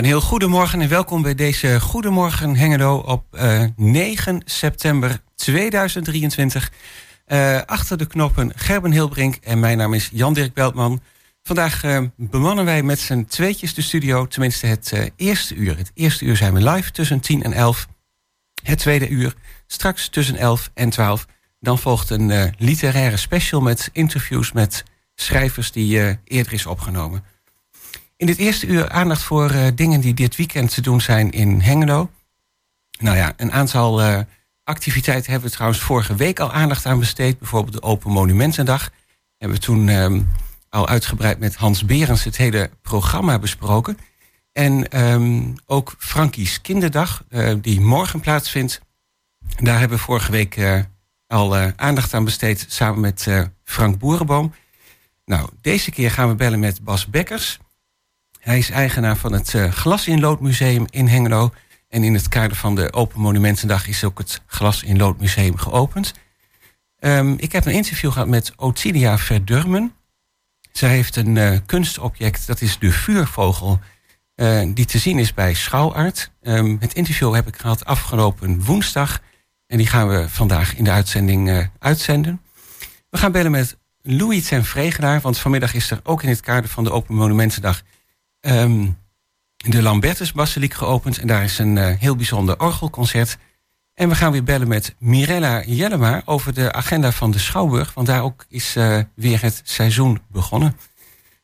een heel goedemorgen en welkom bij deze Goedemorgen Hengelo op uh, 9 september 2023. Uh, achter de knoppen Gerben Hilbrink en mijn naam is Jan-Dirk Beltman. Vandaag uh, bemannen wij met z'n tweetjes de studio, tenminste het eerste uur. Het eerste uur zijn we live tussen 10 en 11. Het tweede uur straks tussen 11 en 12. Dan volgt een literaire special met interviews met schrijvers die eerder is opgenomen. In dit eerste uur aandacht voor uh, dingen die dit weekend te doen zijn in Hengelo. Nou ja, een aantal uh, activiteiten hebben we trouwens vorige week al aandacht aan besteed. Bijvoorbeeld de Open Monumentendag. Hebben we toen um, al uitgebreid met Hans Berens het hele programma besproken. En um, ook Frankie's Kinderdag, uh, die morgen plaatsvindt. Daar hebben we vorige week al aandacht aan besteed samen met Frank Boerenboom. Nou, deze keer gaan we bellen met Bas Bekkers. Hij is eigenaar van het uh, Glas in Hengelo. En in het kader van de Open Monumentendag is ook het Glas in Lood Museum geopend. Um, ik heb een interview gehad met Otilia Verdurmen. Zij heeft een uh, kunstobject, dat is de vuurvogel, uh, die te zien is bij Schouwart. Um, het interview heb ik gehad afgelopen woensdag. En die gaan we vandaag in de uitzending uitzenden. We gaan bellen met Louis ten Vregenaar, want vanmiddag is er ook in het kader van de Open Monumentendag um, de Lambertus Basiliek geopend. En daar is een uh, heel bijzonder orgelconcert. En we gaan weer bellen met Mirella Jellema over de agenda van de Schouwburg. Want daar ook is uh, weer het seizoen begonnen.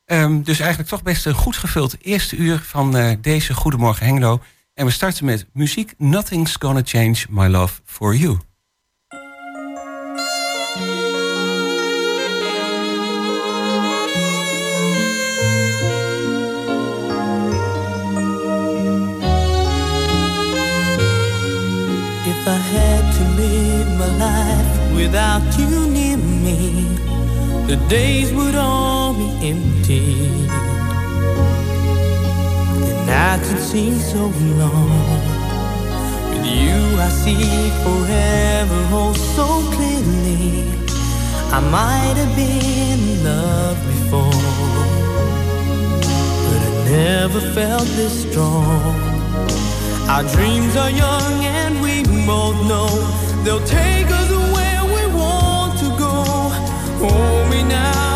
Um, dus eigenlijk toch best een goed gevuld eerste uur van uh, deze Goedemorgen Hengelo. En we starten met muziek Nothing's Gonna Change My Love For You. I had to live my life without you near me, the days would all be empty. The nights would seem so long. With you, I see forever oh so clearly. I might have been in love before, but I never felt this strong. Our dreams are young and we both know they'll take us where we want to go. Hold me now,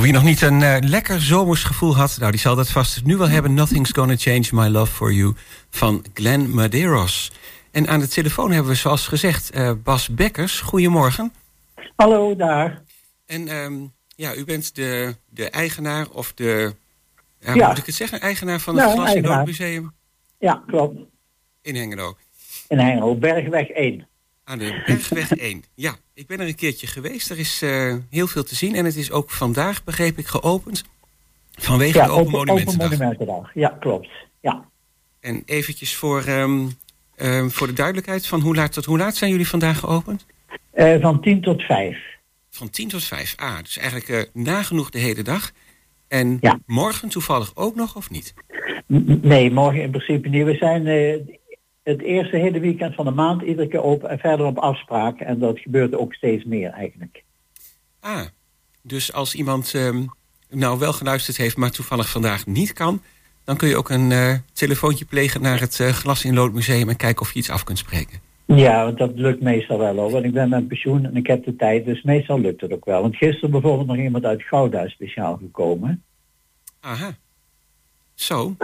Voor wie nog niet een uh, lekker zomers gevoel had, nou die zal dat vast nu wel hebben. Nothing's Gonna Change My Love For You van Glenn Medeiros. En aan de telefoon hebben we zoals gezegd uh, Bas Bekkers. Goedemorgen. Hallo, daar. En um, ja, u bent de, de eigenaar of de, ja, ja. moet ik het zeggen, eigenaar van het ja, Glas en Museum? Ja, klopt. In Hengelo. In Hengelo, Bergweg 1. Aan de Bergweg 1. Ja, ik ben er een keertje geweest. Er is uh, heel veel te zien. En het is ook vandaag, begreep ik, geopend. Vanwege ja, de Open, Monumentendag. Open Monumentendag. Ja, klopt. Ja. En eventjes voor, um, um, voor de duidelijkheid. Van hoe laat tot hoe laat zijn jullie vandaag geopend? Uh, van 10 tot 5. Van 10 tot 5. Ah, dus eigenlijk uh, nagenoeg de hele dag. En ja. morgen toevallig ook nog, of niet? Nee, morgen in principe niet. We zijn het eerste hele weekend van de maand iedere keer open en verder op afspraak. En dat gebeurt ook steeds meer eigenlijk. Ah, dus als iemand um, nou wel geluisterd heeft, maar toevallig vandaag niet kan... dan kun je ook een uh, telefoontje plegen naar het uh, Glas in Lood Museum... en kijken of je iets af kunt spreken. Ja, want dat lukt meestal wel hoor. Want ik ben met pensioen en ik heb de tijd, dus meestal lukt het ook wel. Want gisteren bijvoorbeeld nog iemand uit Gouda speciaal gekomen. Aha. Zo.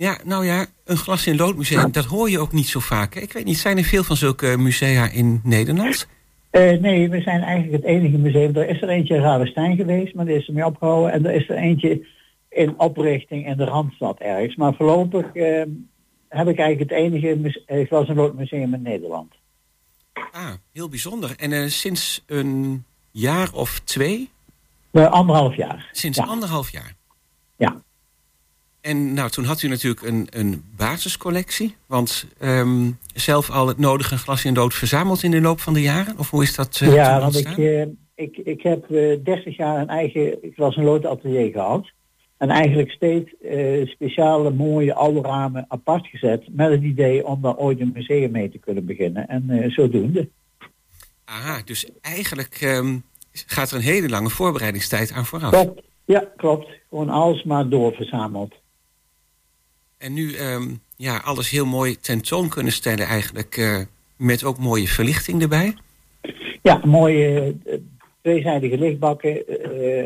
Ja, nou ja, een glas in loodmuseum, dat hoor je ook niet zo vaak. Hè? Ik weet niet, zijn er veel van zulke musea in Nederland? Uh, nee, we zijn eigenlijk het enige museum. Er is er eentje in Ravenstein geweest, maar die is er mee opgehouden. En er is er eentje in oprichting in de Randstad ergens. Maar voorlopig uh, heb ik eigenlijk het enige uh, glas- en loodmuseum in Nederland. Ah, heel bijzonder. En sinds een jaar of twee? anderhalf jaar. Sinds ja. anderhalf jaar? En nou, toen had u natuurlijk een, een basiscollectie. Want um, zelf al het nodige glas in dood verzameld in de loop van de jaren? Of hoe is dat uh, Ja, want ik, uh, ik, ik heb uh, 30 jaar een eigen glas en lood atelier gehad. En eigenlijk steeds speciale mooie oude ramen apart gezet. Met het idee om daar ooit een museum mee te kunnen beginnen. En zodoende. Aha, dus eigenlijk um, gaat er een hele lange voorbereidingstijd aan vooraf. Klopt. Ja, klopt. Gewoon alles maar doorverzameld. En nu um, ja, alles heel mooi tentoon kunnen stellen eigenlijk. Uh, met ook mooie verlichting erbij. Ja, mooie uh, tweezijdige lichtbakken. Uh,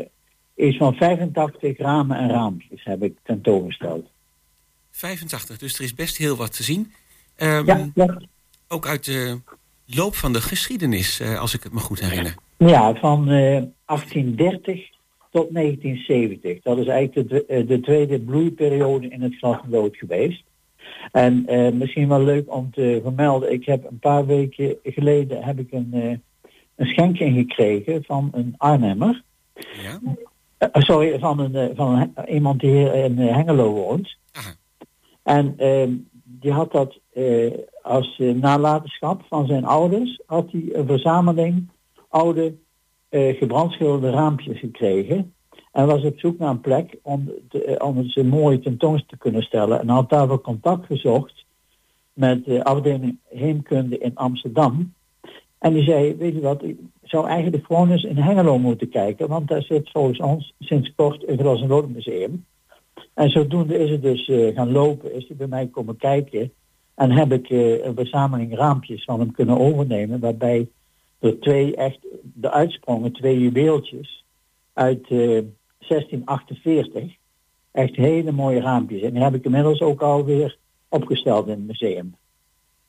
is van 85 ramen en raampjes heb ik tentoongesteld. 85, dus er is best heel wat te zien. Um, ja, ja. Ook uit de loop van de geschiedenis, als ik het me goed herinner. Ja, van 1830 tot 1970. Dat is eigenlijk de, eh, de tweede bloeiperiode in het glas lood geweest. En uh, misschien wel leuk om te vermelden, ik heb een paar weken geleden heb ik een, uh, een schenking gekregen van een Arnhemmer. Ja? Uh, sorry, van, een, van een, iemand die hier in Hengelo woont. Aha. En ehm, die had dat als nalatenschap van zijn ouders, had hij een verzameling oude uh, gebrandschilderde raampjes gekregen. En was op zoek naar een plek om, te, om ze mooi tentoon te kunnen stellen. En had daarvoor contact gezocht met de afdeling Heemkunde in Amsterdam. En die zei, weet je wat, ik zou eigenlijk gewoon eens in Hengelo moeten kijken. Want daar zit volgens ons sinds kort een glas- en loodmuseum. En zodoende is het dus uh, gaan lopen, is hij bij mij komen kijken. En heb ik een verzameling raampjes van hem kunnen overnemen. Waarbij er twee echt de uitsprongen, twee juweeltjes uit uh, 1648. Echt hele mooie raampjes. En die heb ik inmiddels ook alweer opgesteld in het museum.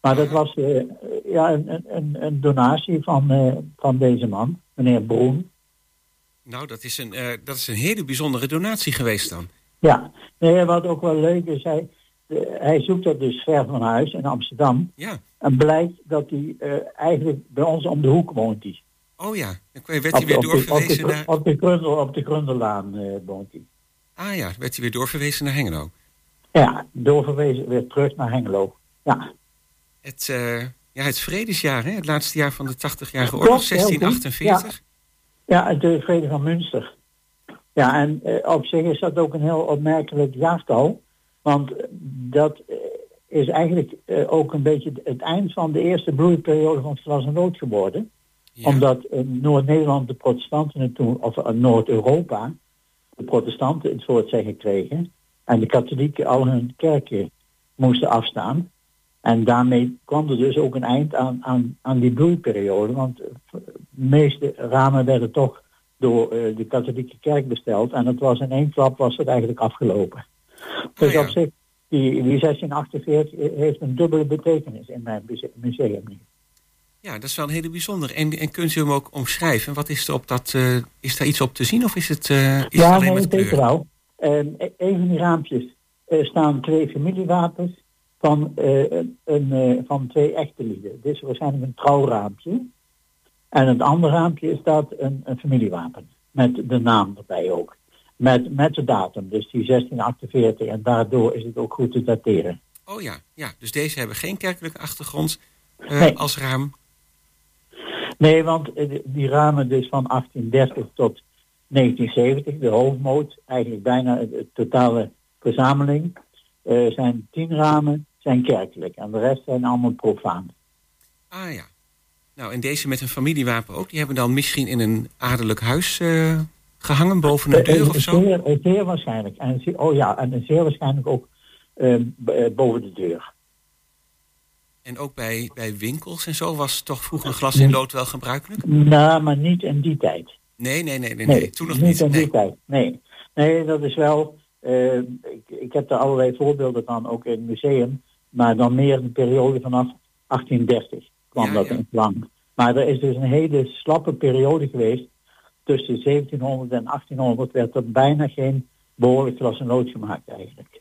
Maar dat was uh, ja, een, een, een, donatie van, uh, van deze man, meneer Broen. Nou, dat is, een, dat is een hele bijzondere donatie geweest dan. Ja, nee, wat ook wel leuk is, hij, hij zoekt dat dus ver van huis in Amsterdam. Ja. En blijkt dat hij uh, eigenlijk bij ons om de hoek woont. Die. Oh ja, dan werd hij weer doorverwezen op de, naar... Op de, Grundel, op de Grundellaan uh, woont hij. Ah ja, werd hij weer doorverwezen naar Hengelo. Ja, doorverwezen weer terug naar Hengelo. Ja. Het, uh, ja, het vredesjaar, hè? het laatste jaar van de 80-jarige oorlog, 1648. Ja. ja, de vrede van Münster. Ja, en uh, op zich is dat ook een heel opmerkelijk jaartal. Want dat is eigenlijk uh, ook een beetje het eind van de eerste bloeiperiode van het glas en lood geworden. Ja. Omdat Noord-Nederland de protestanten het toen, of in Noord-Europa, de protestanten het voor het zeggen kregen. En de katholieken al hun kerken moesten afstaan. En daarmee kwam er dus ook een eind aan, aan, aan die bloeiperiode. Want de meeste ramen werden toch door de katholieke kerk besteld. En het was in één klap was het eigenlijk afgelopen. Dus ja. op zich, die, die 1648 heeft een dubbele betekenis in mijn muse- museum nu. Ja, dat is wel een hele bijzonder. En, en kunt u hem ook omschrijven? Wat is er op dat, eh, is daar iets op te zien of is het, eh, is het ja, alleen nee, met kleur? zeker wel. Ehm, e- een van die raampjes eh, staan twee familiewapens van, een, van twee echte lieden. Dit is waarschijnlijk een trouwraampje. En het andere raampje staat een, een familiewapen. Met de naam erbij ook. Met, met de datum, dus die 1648. En daardoor is het ook goed te dateren. Oh ja, ja, dus deze hebben geen kerkelijke achtergrond eh, Nee. als raam. Nee, want eh, die- ramen dus van 1830 tot 1970, de hoofdmoot, eigenlijk bijna de, totale verzameling, eh, zijn tien ramen zijn kerkelijk en de rest zijn allemaal profaan. Ah ja. Nou, en deze met een familiewapen ook, die hebben dan misschien in een adellijk huis eh, gehangen boven een Eh, deur eh, of zo? Zeer, eh, zeer waarschijnlijk. En, oh ja, en zeer waarschijnlijk ook eh, b- eh, boven de deur. En ook bij, bij winkels en zo was toch vroeger glas in lood wel gebruikelijk? Nou, maar niet in die tijd. Nee, nee, nee, nee, nee. toen nog niet. in die Nee. tijd. Nee. nee, dat is wel. eh, ik, ik heb er allerlei voorbeelden van, ook in het museum. Maar dan meer de periode vanaf 1830 kwam Ja, dat ja. in lang. Maar er is dus een hele slappe periode geweest. Tussen 1700 en 1800 werd er bijna geen behoorlijk glas en lood gemaakt eigenlijk.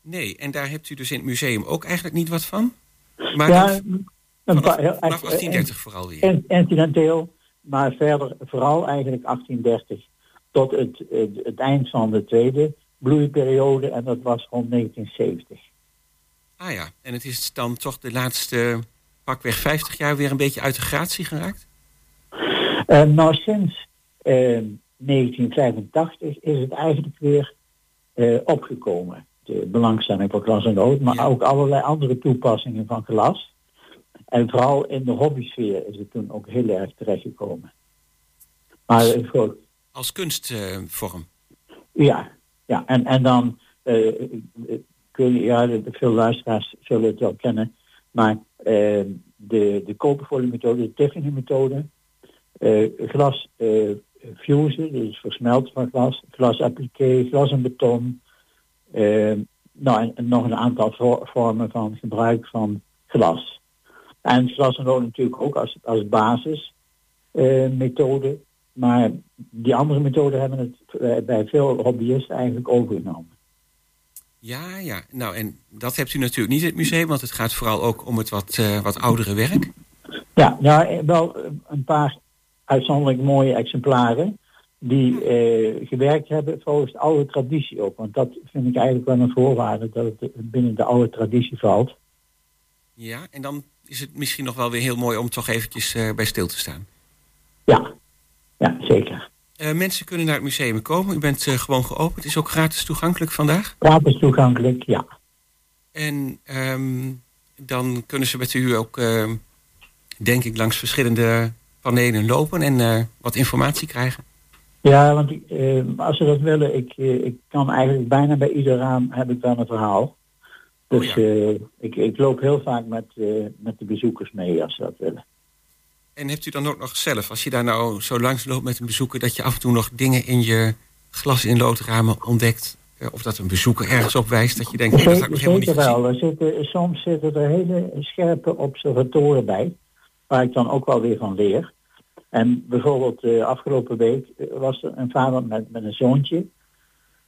Nee, en daar hebt u dus in het museum ook eigenlijk niet wat van? Maar ja, vanaf, paar- vanaf eh, 1830 vooral weer. in- incidenteel, maar verder vooral eigenlijk 1830 tot het, het, het eind van de tweede bloeiperiode en dat was rond 1970. Ah ja, en het is dan toch de laatste pakweg 50 jaar weer een beetje uit de gratie geraakt? Eh, nou, sinds eh, 1985 is het eigenlijk weer eh, opgekomen. De belangstelling voor glas en lood, maar Ja. ook allerlei andere toepassingen van glas. En vooral in de hobbysfeer is het toen ook heel erg terechtgekomen. Maar eh, voor, Als kunstvorm. Ja, ja. En, en dan kun je, ja, de- veel luisteraars zullen het wel kennen, maar eh, de, de koperfoliemethode, de Tiffany-methode, glas eh fusen, dus versmelten van glas, glas appliqué, glas en beton, eh, nou, en, en nog een aantal vo- vormen van gebruik van glas. En glas en lood natuurlijk ook als, als basis eh, methode. Maar die andere methoden hebben het eh, bij veel hobbyisten eigenlijk overgenomen. Ja, ja. Nou, en dat hebt u natuurlijk niet in het museum, want het gaat vooral ook om het wat, eh, wat oudere werk. Ja, nou, eh, wel eh, een paar uitzonderlijk mooie exemplaren die eh, gewerkt hebben volgens de oude traditie ook. Want dat vind ik eigenlijk wel een voorwaarde dat het binnen de oude traditie valt. Ja, en dan is het misschien nog wel weer heel mooi om toch eventjes eh, bij stil te staan. Ja, ja zeker. Eh, mensen kunnen naar het museum komen. U bent gewoon geopend. Het is ook gratis toegankelijk vandaag. Gratis toegankelijk, ja. En ehm, dan kunnen ze met u ook, ehm, denk ik, langs verschillende panelen lopen en eh, wat informatie krijgen. Ja, want eh, als ze dat willen, ik, eh, ik kan eigenlijk bijna bij ieder raam heb ik wel een verhaal. Dus Oh ja. eh, ik, ik loop heel vaak met, met de bezoekers mee als ze dat willen. En hebt u dan ook nog zelf, als je daar nou zo langs loopt met een bezoeker, dat je af en toe nog dingen in je glas in loodramen ontdekt? Of dat een bezoeker ergens op wijst dat je denkt, nee, dat ik nog helemaal niet Zeker gezien. wel. Er zitten, soms zitten er hele scherpe observatoren bij, waar ik dan ook wel weer van leer. En bijvoorbeeld uh, afgelopen week eh, was er een vader met, met een zoontje.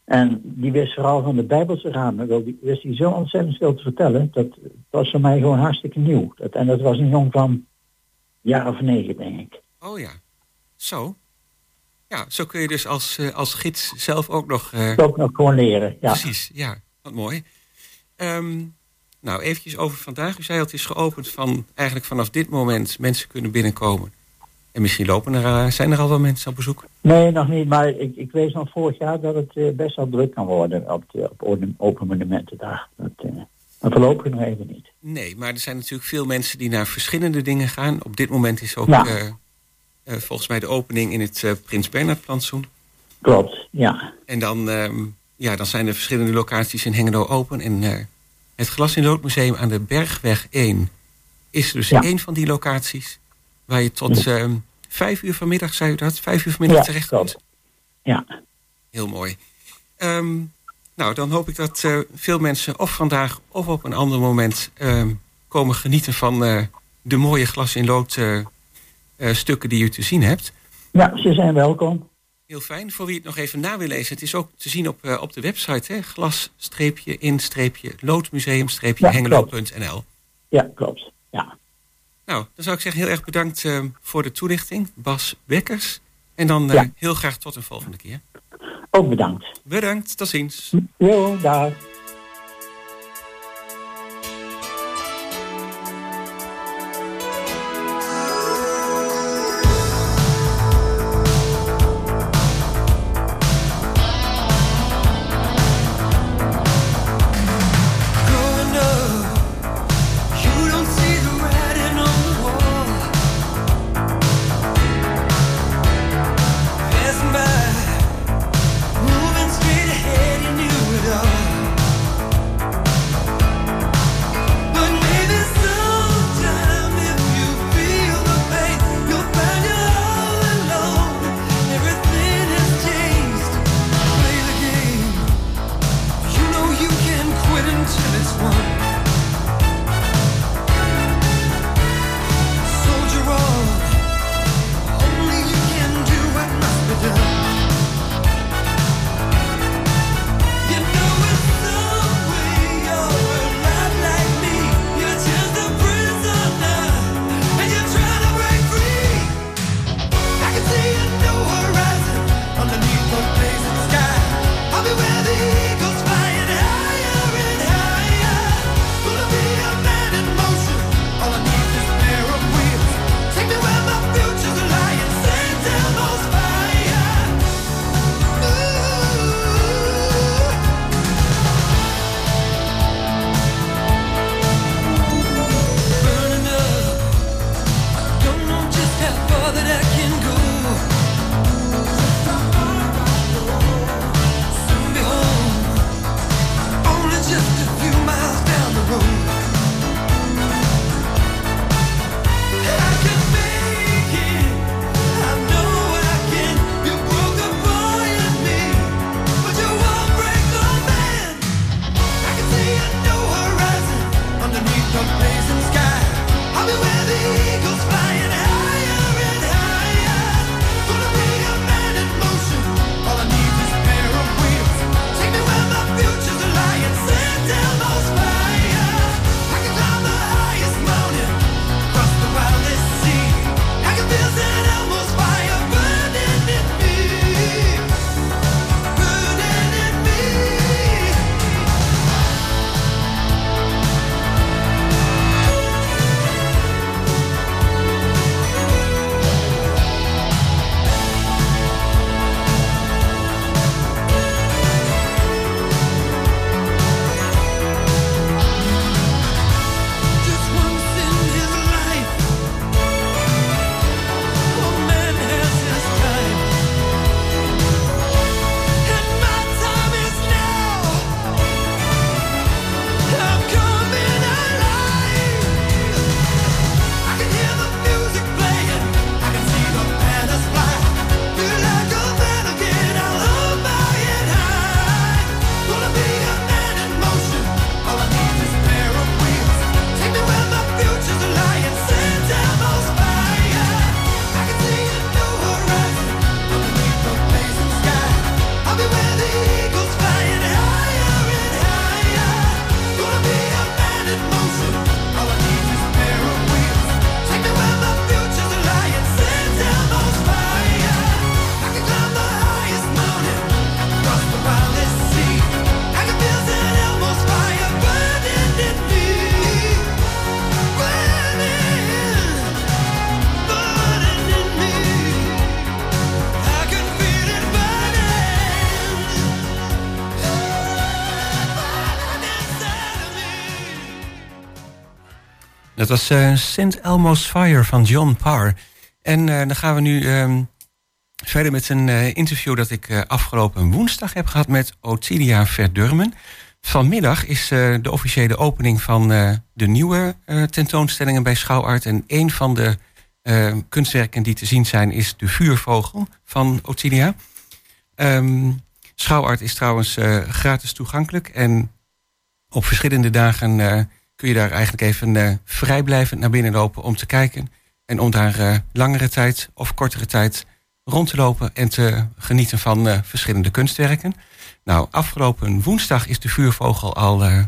En die wist vooral van de Bijbelse ramen. Wel, Die wist hij zo ontzettend veel te vertellen. Dat was voor mij gewoon hartstikke nieuw. Dat, en dat was een jong van jaar of negen, denk ik. Oh ja, zo. Ja, zo kun je dus als, uh, als gids zelf ook nog... Uh, ook nog gewoon leren, ja. Precies, ja. Wat mooi. Um, nou, eventjes over vandaag. U zei al, het is geopend van eigenlijk vanaf dit moment mensen kunnen binnenkomen. En misschien lopen er, uh, zijn er al wel mensen op bezoek? Nee, nog niet. Maar ik, ik weet nog vorig jaar dat het uh, best wel druk kan worden op, de, op Open Monumentendag. Dat, uh, maar voorlopig nog even niet. Nee, maar er zijn natuurlijk veel mensen die naar verschillende dingen gaan. Op dit moment is ook ja. uh, volgens mij de opening in het Prins Bernhard plantsoen. Klopt, ja. En dan, um, ja, dan zijn er verschillende locaties in Hengelo open. En het Glas in Loodmuseum aan de Bergweg 1 is dus ja. één van die locaties waar je tot uh, vijf uur vanmiddag, zei u dat? Vijf uur vanmiddag terecht komt. Ja, Heel mooi. Ehm, nou, dan hoop ik dat eh, veel mensen of vandaag of op een ander moment ehm, komen genieten van eh, de mooie glas in lood eh, stukken die u te zien hebt. ja ze zijn welkom. Heel fijn. Voor wie het nog even na wil lezen, het is ook te zien op, eh, op de website, hè? glas-in-loodmuseum-hengelo.nl. Ja, klopt. Ja, Nou, dan zou ik zeggen heel erg bedankt eh, voor de toelichting, Bas Bekkers. En dan eh, Ja. heel graag tot een volgende keer. ook bedankt. Bedankt, tot ziens. Jo, dag. Dat was eh St. Elmo's Fire van John Parr. En eh, dan gaan we nu ehm, verder met een eh, interview dat ik afgelopen woensdag heb gehad met Otilia Verdurmen. Vanmiddag is de officiële opening van de nieuwe tentoonstellingen bij Schouwart. En een van de kunstwerken die te zien zijn is De Vuurvogel van Otilia. Um, Schouwart is trouwens gratis toegankelijk. En op verschillende dagen kun je daar eigenlijk even uh, vrijblijvend naar binnen lopen om te kijken. En om daar langere tijd of kortere tijd rond te lopen en te genieten van verschillende kunstwerken. Nou, afgelopen woensdag is de vuurvogel al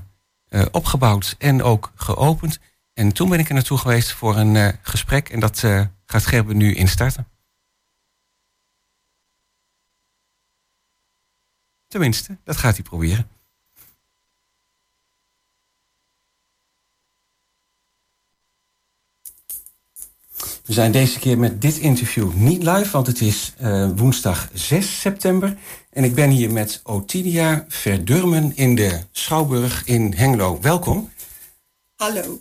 opgebouwd en ook geopend. En toen ben ik er naartoe geweest voor een gesprek en dat gaat Gerben nu instarten. Tenminste, dat gaat hij proberen. We zijn deze keer met dit interview niet live, want het is uh, woensdag 6 september. En ik ben hier met Otidia Verdurmen in de Schouwburg in Hengelo. Welkom. Hallo.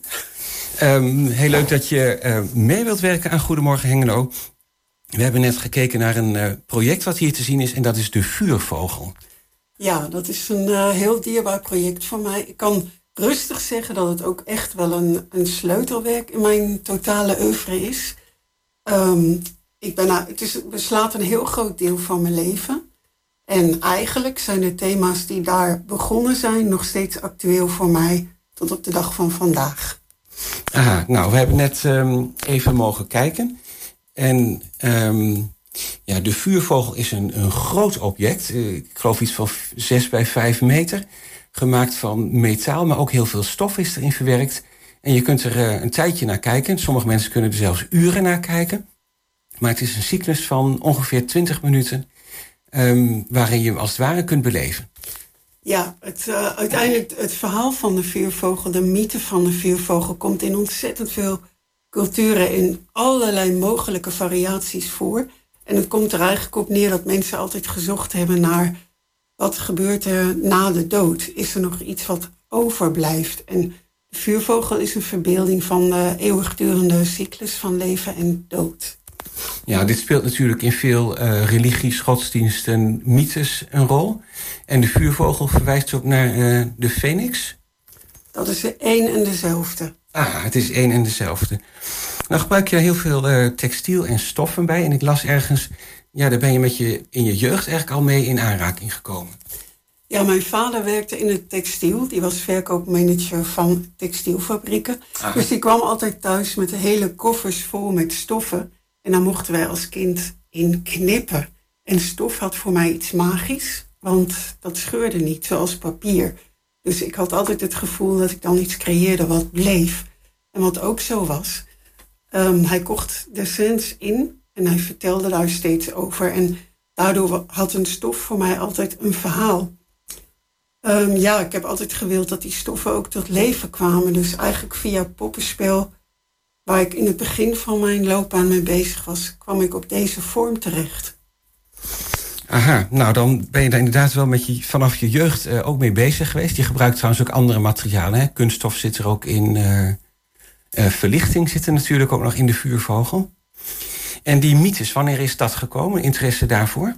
Um, heel leuk dat je uh, mee wilt werken aan Goedemorgen Hengelo. We hebben net gekeken naar een uh, project wat hier te zien is en dat is de vuurvogel. Ja, dat is een heel dierbaar project voor mij. Ik kan rustig zeggen dat het ook echt wel een, een sleutelwerk in mijn totale oeuvre is. Um, ik ben, het is, beslaat een heel groot deel van mijn leven. En eigenlijk zijn de thema's die daar begonnen zijn nog steeds actueel voor mij tot op de dag van vandaag. Aha, nou, we hebben net um, even mogen kijken. En um, ja, de vuurvogel is een, een groot object. Eh, ik geloof iets van 6 bij 5 meter. Gemaakt van metaal, maar ook heel veel stof is erin verwerkt. En je kunt er uh, een tijdje naar kijken. Sommige mensen kunnen er zelfs uren naar kijken. Maar het is een cyclus van ongeveer 20 minuten. Um, waarin je als het ware kunt beleven. Ja, het, uh, uiteindelijk het verhaal van de vuurvogel, de mythe van de vuurvogel, komt in ontzettend veel culturen in allerlei mogelijke variaties voor. En het komt er eigenlijk op neer dat mensen altijd gezocht hebben naar wat gebeurt er na de dood? Is er nog iets wat overblijft? En de vuurvogel is een verbeelding van de eeuwigdurende cyclus van leven en dood. Ja, dit speelt natuurlijk in veel uh, religies, godsdiensten, mythes een rol. En de vuurvogel verwijst ook naar uh, de phoenix. Dat is de één en dezelfde. Ah, het is één en dezelfde. Nou gebruik je heel veel uh, textiel en stoffen bij. En ik las ergens, ja, daar ben je met je in je jeugd eigenlijk al mee in aanraking gekomen. Ja, mijn vader werkte in het textiel. Die was verkoopmanager van textielfabrieken. Ah. Dus die kwam altijd thuis met hele koffers vol met stoffen. En dan mochten wij als kind in knippen. En stof had voor mij iets magisch, want dat scheurde niet, zoals papier. Dus ik had altijd het gevoel dat ik dan iets creëerde wat bleef. En wat ook zo was, um, hij kocht de cents in en hij vertelde daar steeds over. En daardoor had een stof voor mij altijd een verhaal. Um, ja, ik heb altijd gewild dat die stoffen ook tot leven kwamen. Dus eigenlijk via poppenspel, waar ik in het begin van mijn loopbaan mee bezig was, kwam ik op deze vorm terecht. Aha, nou dan ben je daar inderdaad wel met je, vanaf je jeugd uh, ook mee bezig geweest. Je gebruikt trouwens ook andere materialen. Hè? Kunststof zit er ook in. Uh, uh, verlichting zit er natuurlijk ook nog in de vuurvogel. En die mythes, wanneer is dat gekomen? Interesse daarvoor?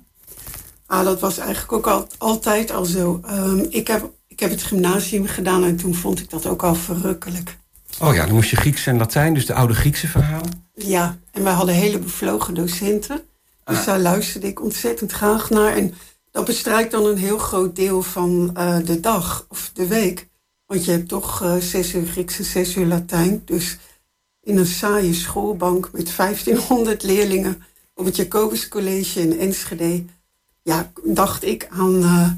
Ah, dat was eigenlijk ook al, altijd al zo. Um, ik, heb, ik heb het gymnasium gedaan en toen vond ik dat ook al verrukkelijk. Oh ja, dan moest je Grieks en Latijn, dus de oude Griekse verhalen. Ja, en wij hadden hele bevlogen docenten. Dus ah. daar luisterde ik ontzettend graag naar. En dat bestrijkt dan een heel groot deel van uh, de dag of de week. Want je hebt toch uh, zes uur Grieks en zes uur Latijn. Dus in een saaie schoolbank met 1500 leerlingen op het Jacobus College in Enschede. Ja, dacht ik aan uh,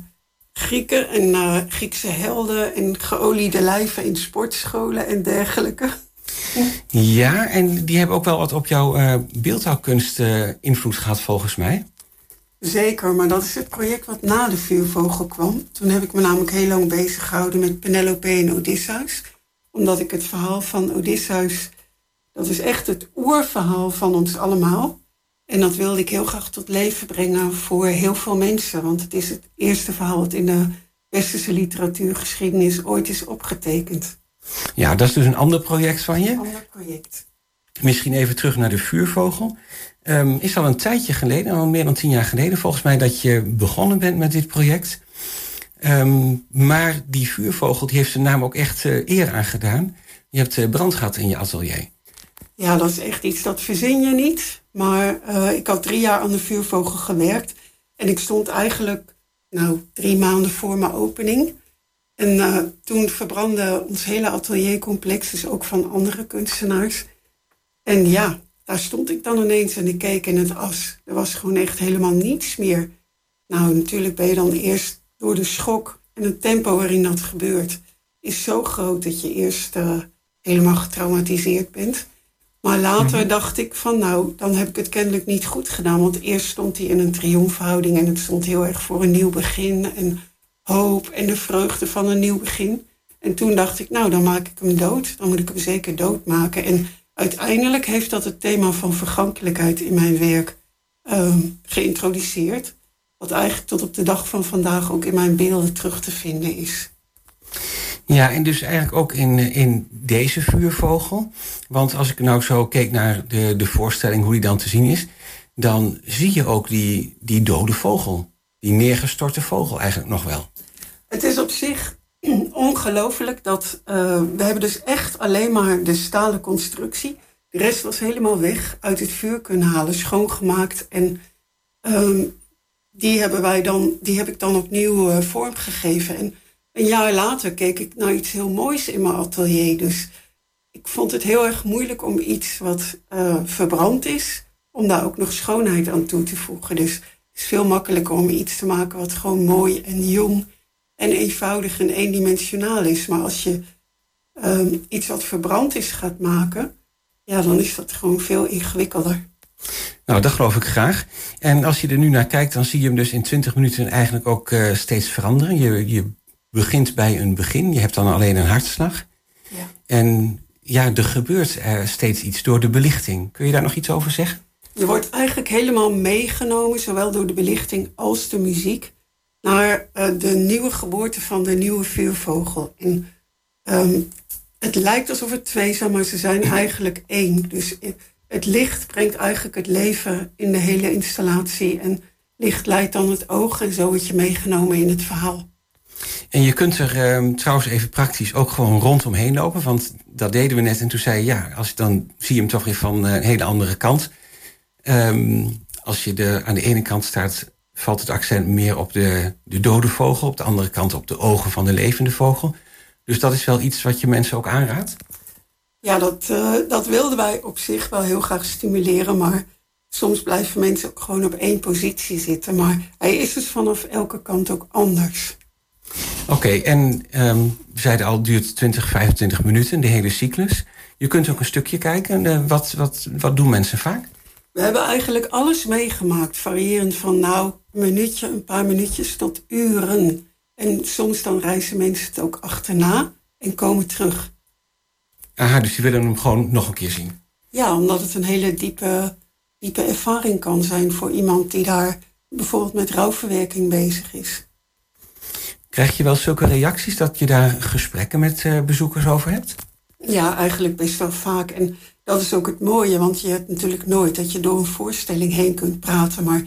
Grieken en uh, Griekse helden en geoliede lijven in sportscholen en dergelijke. Ja, en die hebben ook wel wat op jouw uh, beeldhouwkunst invloed gehad volgens mij. Zeker, maar dat is het project wat na de vuurvogel kwam. Toen heb ik me namelijk heel lang bezig gehouden met Penelope en Odysseus. Omdat ik het verhaal van Odysseus, dat is echt het oerverhaal van ons allemaal. En dat wilde ik heel graag tot leven brengen voor heel veel mensen. Want het is het eerste verhaal wat in de westerse literatuurgeschiedenis ooit is opgetekend. Ja, dat is dus een ander project van je. Een ander project. Misschien even terug naar de vuurvogel. Um, is al een tijdje geleden, al meer dan tien jaar geleden volgens mij, dat je begonnen bent met dit project. Um, maar die vuurvogel die heeft zijn naam ook echt uh, eer aangedaan. Je hebt uh, brand gehad in je atelier. Ja, dat is echt iets dat verzin je niet. Maar uh, ik had drie jaar aan de vuurvogel gewerkt. En ik stond eigenlijk nou, drie maanden voor mijn opening. En uh, toen verbrandde ons hele ateliercomplex, dus ook van andere kunstenaars. En ja, daar stond ik dan ineens en ik keek in het as. Er was gewoon echt helemaal niets meer. Nou, natuurlijk ben je dan eerst door de schok en het tempo waarin dat gebeurt, is zo groot dat je eerst uh, helemaal getraumatiseerd bent. Maar later mhm. dacht ik van nou, dan heb ik het kennelijk niet goed gedaan. Want eerst stond hij in een triomfhouding en het stond heel erg voor een nieuw begin en hoop en de vreugde van een nieuw begin. En toen dacht ik, nou, dan maak ik hem dood. Dan moet ik hem zeker doodmaken. En uiteindelijk heeft dat het thema van vergankelijkheid in mijn werk um, geïntroduceerd. Wat eigenlijk tot op de dag van vandaag ook in mijn beelden terug te vinden is. Ja, en dus eigenlijk ook in, in deze vuurvogel. Want als ik nou zo keek naar de, de voorstelling, hoe die dan te zien is, dan zie je ook die, die dode vogel. Die neergestorte vogel eigenlijk nog wel. Het is op zich ongelooflijk dat uh, we hebben dus echt alleen maar de stalen constructie. De rest was helemaal weg, uit het vuur kunnen halen, schoongemaakt. En um, die, hebben wij dan, die heb ik dan opnieuw uh, vormgegeven. En een jaar later keek ik naar iets heel moois in mijn atelier. Dus ik vond het heel erg moeilijk om iets wat uh, verbrand is, om daar ook nog schoonheid aan toe te voegen. Dus het is veel makkelijker om iets te maken wat gewoon mooi en jong en eenvoudig en eendimensionaal is. Maar als je um, iets wat verbrand is gaat maken, ja, dan is dat gewoon veel ingewikkelder. Nou, dat geloof ik graag. En als je er nu naar kijkt, dan zie je hem dus in 20 minuten eigenlijk ook uh, steeds veranderen. Je, je begint bij een begin, je hebt dan alleen een hartslag. Ja. En ja, er gebeurt er steeds iets door de belichting. Kun je daar nog iets over zeggen? Je wordt eigenlijk helemaal meegenomen, zowel door de belichting als de muziek, naar uh, de nieuwe geboorte van de nieuwe vuurvogel. En um, het lijkt alsof het twee zijn, maar ze zijn eigenlijk één. Dus het licht brengt eigenlijk het leven in de hele installatie. En licht leidt dan het oog en zo word je meegenomen in het verhaal. En je kunt er um, trouwens even praktisch ook gewoon rondomheen lopen. Want dat deden we net. En toen zei je, ja, als, dan zie je hem toch weer van een hele andere kant. Um, als je de, aan de ene kant staat, valt het accent meer op de, de dode vogel. Op de andere kant op de ogen van de levende vogel. Dus dat is wel iets wat je mensen ook aanraadt? Ja, dat, uh, dat wilden wij op zich wel heel graag stimuleren. Maar soms blijven mensen ook gewoon op één positie zitten. Maar hij is dus vanaf elke kant ook anders. Oké, okay, en um, we zeiden al, het duurt 20, 25 minuten, de hele cyclus. Je kunt ook een stukje kijken. Uh, wat, wat, wat doen mensen vaak? We hebben eigenlijk alles meegemaakt. Variërend van nou, een minuutje, een paar minuutjes tot uren. En soms dan reizen mensen het ook achterna en komen terug. Aha, dus die willen hem gewoon nog een keer zien? Ja, omdat het een hele diepe, diepe ervaring kan zijn voor iemand die daar bijvoorbeeld met rouwverwerking bezig is. Krijg je wel zulke reacties dat je daar gesprekken met uh, bezoekers over hebt? Ja, eigenlijk best wel vaak. En dat is ook het mooie, want je hebt natuurlijk nooit dat je door een voorstelling heen kunt praten. Maar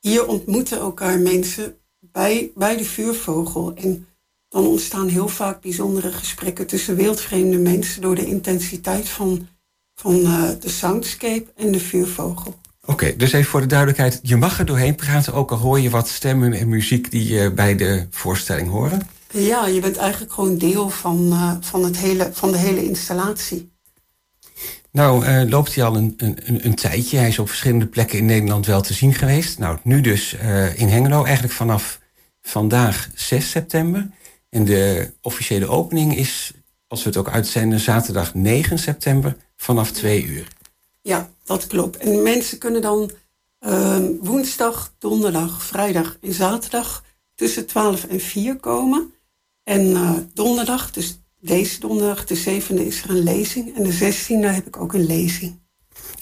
hier ontmoeten elkaar mensen bij, bij de vuurvogel. En dan ontstaan heel vaak bijzondere gesprekken tussen wildvreemde mensen door de intensiteit van, van uh, de soundscape en de vuurvogel. Oké, okay, dus even voor de duidelijkheid. Je mag er doorheen praten, ook al hoor je wat stemmen en muziek die je bij de voorstelling horen. Ja, je bent eigenlijk gewoon deel van, uh, van, het hele, van de hele installatie. Nou, uh, loopt hij al een, een, een, tijdje. Hij is op verschillende plekken in Nederland wel te zien geweest. Nou, nu dus uh, in Hengelo, eigenlijk vanaf vandaag 6 september. En de officiële opening is, als we het ook uitzenden, zaterdag 9 september vanaf 2 uur. Ja, dat klopt. En mensen kunnen dan uh, woensdag, donderdag, vrijdag en zaterdag tussen 12 en 4 komen. En uh, donderdag, dus deze donderdag, de 7e, is er een lezing. En de 16e heb ik ook een lezing.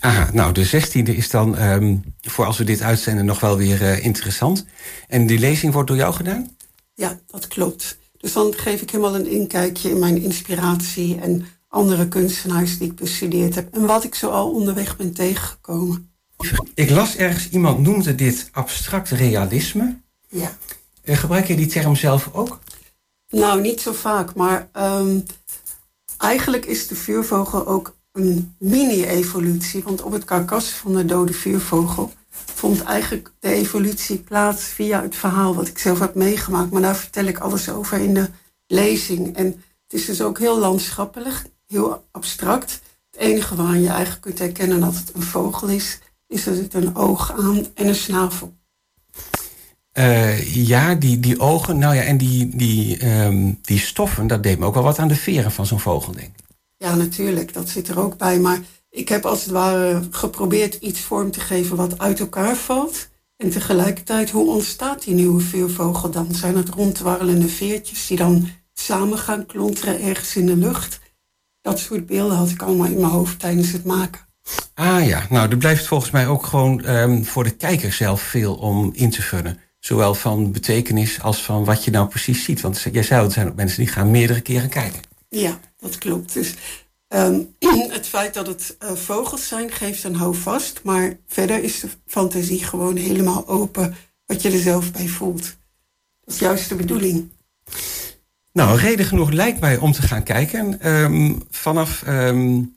Aha, nou de 16e is dan um, voor als we dit uitzenden nog wel weer uh, interessant. En die lezing wordt door jou gedaan? Ja, dat klopt. Dus dan geef ik helemaal een inkijkje in mijn inspiratie en andere kunstenaars die ik bestudeerd heb. En wat ik zo al onderweg ben tegengekomen. Ik las ergens, iemand noemde dit abstract realisme. Ja. Uh, gebruik je die term zelf ook? Nou, niet zo vaak, maar um, eigenlijk is de vuurvogel ook een mini-evolutie. Want op het karkas van de dode vuurvogel vond eigenlijk de evolutie plaats via het verhaal wat ik zelf heb meegemaakt. Maar daar vertel ik alles over in de lezing. En het is dus ook heel landschappelijk, heel abstract. Het enige waaraan je eigenlijk kunt herkennen dat het een vogel is, is er zit een oog aan en een snavel. Uh, ja, die, die ogen, nou ja, en die, die, um, die stoffen, dat deed me ook wel wat aan de veren van zo'n vogel, denk ik. Ja, natuurlijk, dat zit er ook bij. Maar ik heb als het ware geprobeerd iets vorm te geven wat uit elkaar valt. En tegelijkertijd, hoe ontstaat die nieuwe vuurvogel dan? Zijn het rondwarrelende veertjes die dan samen gaan klonteren ergens in de lucht? Dat soort beelden had ik allemaal in mijn hoofd tijdens het maken. Ah ja, nou er blijft volgens mij ook gewoon um, voor de kijker zelf veel om in te vullen. Zowel van betekenis als van wat je nou precies ziet. Want jij zei, er zijn ook mensen die gaan meerdere keren kijken. Ja, dat klopt. Dus um, het feit dat het uh, vogels zijn geeft een houvast. Maar verder is de fantasie gewoon helemaal open wat je er zelf bij voelt. Dat is juist de bedoeling. Nou, reden genoeg lijkt mij om te gaan kijken. Um, vanaf, um,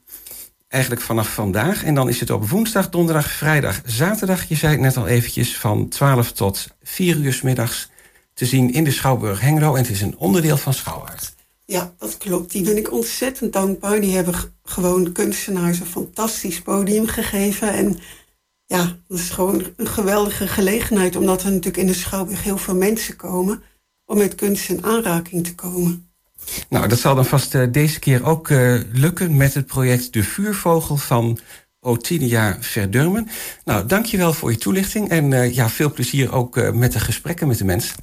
eigenlijk vanaf vandaag. En dan is het op woensdag, donderdag, vrijdag, zaterdag. Je zei het net al eventjes, van 12 tot 4 uur middags te zien in de Schouwburg Hengelo. En het is een onderdeel van Schouwaard. Ja, dat klopt. Die ben ik ontzettend dankbaar. Die hebben gewoon kunstenaars een fantastisch podium gegeven. En ja, dat is gewoon een geweldige gelegenheid. Omdat er natuurlijk in de Schouwburg heel veel mensen komen om met kunst in aanraking te komen. Nou, dat zal dan vast uh, deze keer ook uh, lukken met het project De Vuurvogel van Otinia Verdurmen. Nou, dankjewel voor je toelichting en uh, ja, veel plezier ook met de gesprekken met de mensen.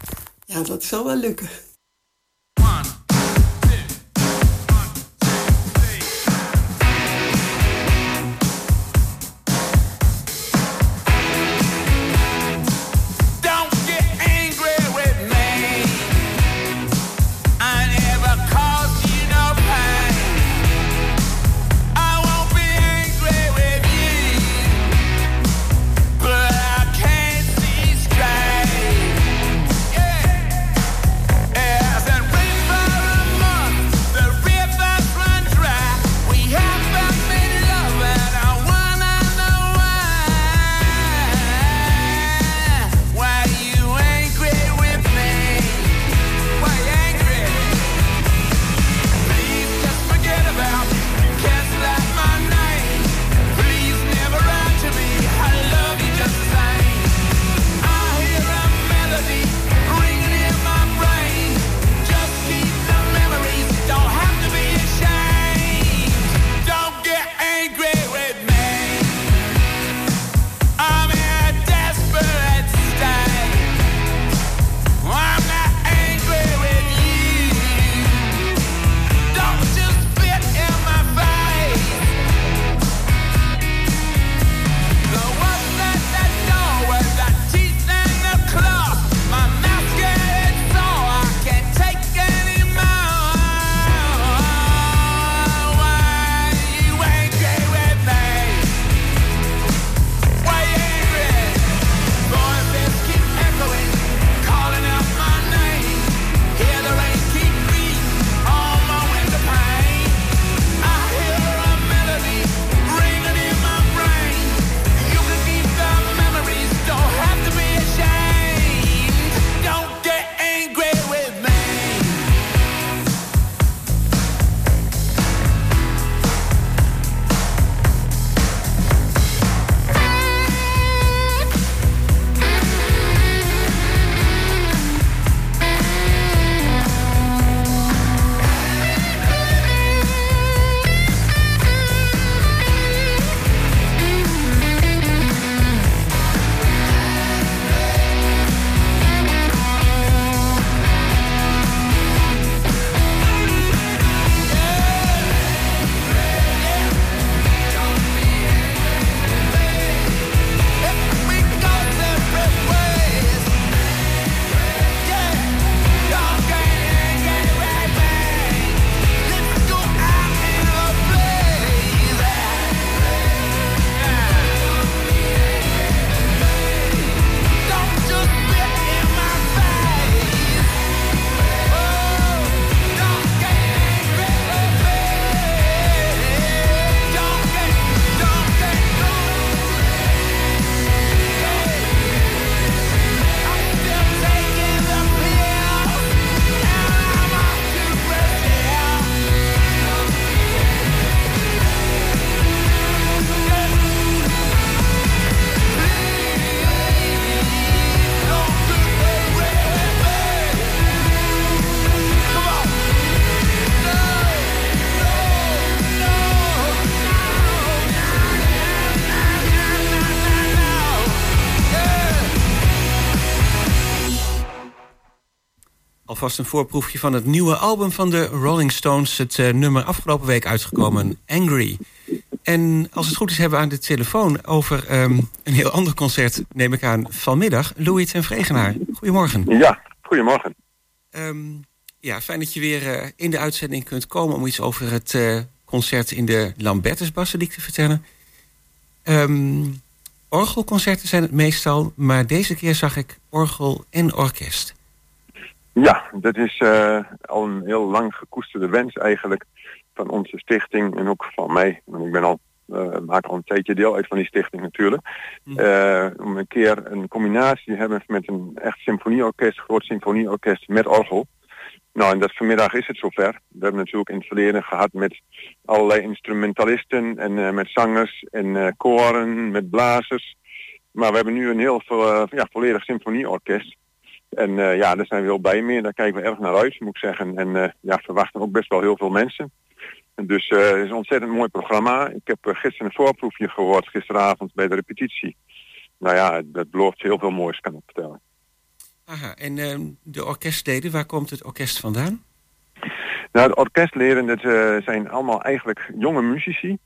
Ja, dat zal wel lukken. Alvast een voorproefje van het nieuwe album van de Rolling Stones. Het uh, nummer afgelopen week uitgekomen, Angry. En als het goed is hebben we aan de telefoon over um, een heel ander concert... neem ik aan vanmiddag, Louis en Vregenaar. Goedemorgen. Ja, goedemorgen. Um, ja, fijn dat je weer uh, in de uitzending kunt komen... om iets over het uh, concert in de Lambertusbasiliek te vertellen. Um, orgelconcerten zijn het meestal, maar deze keer zag ik orgel en orkest. Ja, dat is uh, al een heel lang gekoesterde wens eigenlijk van onze stichting en ook van mij. Want ik ben al, uh, maak al een tijdje deel uit van die stichting natuurlijk. Uh, om een keer een combinatie te hebben met een echt symfonieorkest, groot symfonieorkest met orgel. Nou, en dat vanmiddag is het zover. We hebben natuurlijk in het verleden gehad met allerlei instrumentalisten en met zangers en koren, met blazers. Maar we hebben nu een heel ja, volledig symfonieorkest. En uh, ja, daar zijn we heel blij mee. Daar kijken we erg naar uit, moet ik zeggen. En uh, ja, verwachten ook best wel heel veel mensen. En dus uh, het is een ontzettend mooi programma. Ik heb gisteren een voorproefje gehoord, gisteravond bij de repetitie. Nou ja, dat belooft heel veel moois, kan ik vertellen. Aha, en ehm, de orkestleden, waar komt het orkest vandaan? Nou, de orkestleden, dat zijn allemaal eigenlijk jonge muzici.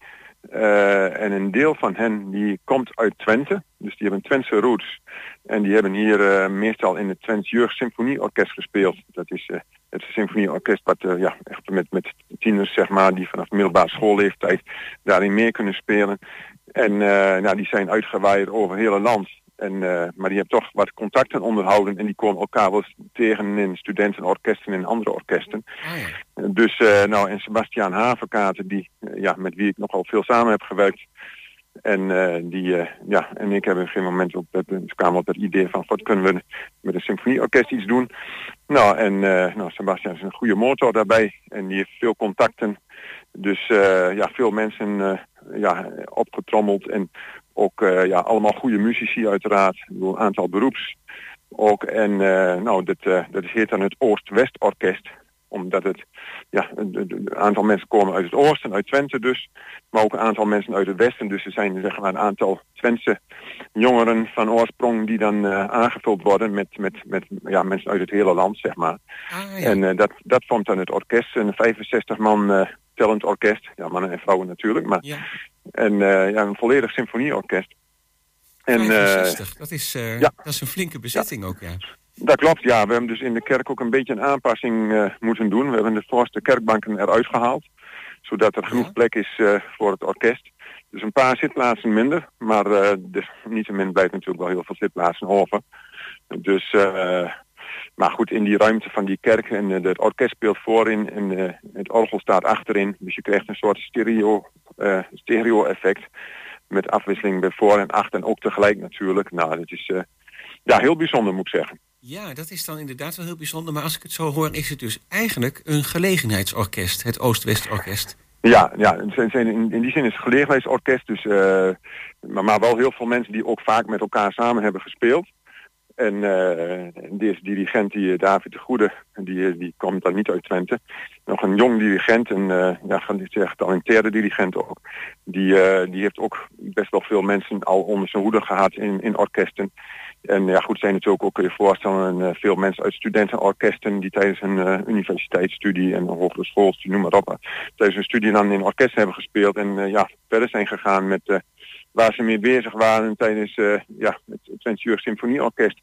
Uh, en een deel van hen die komt uit Twente. Dus die hebben Twentse roots. En die hebben hier uh, meestal in het Twents Jeugd Symfonieorkest gespeeld. Dat is uh, het symfonieorkest wat ja, echt met, met tieners zeg maar, die vanaf middelbare schoolleeftijd daarin mee kunnen spelen. En nou, die zijn uitgewaaid over het hele land. En, uh, maar die hebben toch wat contacten onderhouden en die komen elkaar wel tegen in studentenorkesten en andere orkesten. Ah, ja. Dus uh, nou en Sebastiaan Havenkaten, die, uh, ja, met wie ik nogal veel samen heb gewerkt. En die, ja, en ik heb op een gegeven moment op het, kwamen op het idee van wat kunnen we met een symfonieorkest iets doen. Nou en nou, Sebastiaan is een goede motor daarbij en die heeft veel contacten. Dus ja, veel mensen ja, opgetrommeld en ook uh, ja, allemaal goede muzici uiteraard. Een aantal beroeps ook. En uh, nou, dat, uh, dat heet dan het Oost-West Orkest. Omdat het, ja, een aantal mensen komen uit het oosten, uit Twente dus. Maar ook een aantal mensen uit het westen. Dus er zijn zeg maar een aantal Twentse jongeren van oorsprong die dan aangevuld worden met, met, met ja, mensen uit het hele land, zeg maar. Ah, ja. En dat, dat vormt dan het orkest. Een 65 man tellend orkest. Ja, mannen en vrouwen natuurlijk. Maar ja. En uh, ja, een volledig symfonieorkest. En, 65, uh, dat, is, uh, ja. dat is een flinke bezetting ja. ook, ja. Dat klopt, ja. We hebben dus in de kerk ook een beetje een aanpassing moeten doen. We hebben de voorste kerkbanken eruit gehaald. Zodat er genoeg Ja. plek is voor het orkest. Dus een paar zitplaatsen minder. Maar uh, dus niettemin blijft natuurlijk wel heel veel zitplaatsen over. Dus, uh, maar goed, in die ruimte van die kerk en uh, het orkest speelt voorin en uh, het orgel staat achterin. Dus je krijgt een soort stereo, uh, stereo effect met afwisseling bij voor en achter en ook tegelijk natuurlijk. Nou, dat is ja, heel bijzonder moet ik zeggen. Ja, dat is dan inderdaad wel heel bijzonder. Maar als ik het zo hoor, is het dus eigenlijk een gelegenheidsorkest, het Oost-West-orkest. Ja, ja in, in, in die zin is het gelegenheidsorkest, dus, maar, maar wel heel veel mensen die ook vaak met elkaar samen hebben gespeeld. En uh, deze dirigent, die David de Goede, die, die komt dan niet uit Twente. Nog een jong dirigent, en uh, ja, getalenteerde dirigent ook. Die, uh, die heeft ook best wel veel mensen al onder zijn hoede gehad in, in orkesten. En ja goed, zijn natuurlijk ook, kun je voorstellen, veel mensen uit studentenorkesten die tijdens hun universiteitsstudie en hogere schoolstudie, noem maar op, tijdens hun studie dan in orkesten hebben gespeeld en ja, verder zijn gegaan met waar ze mee bezig waren tijdens uh, ja, het Twents Jeugd Symfonieorkest.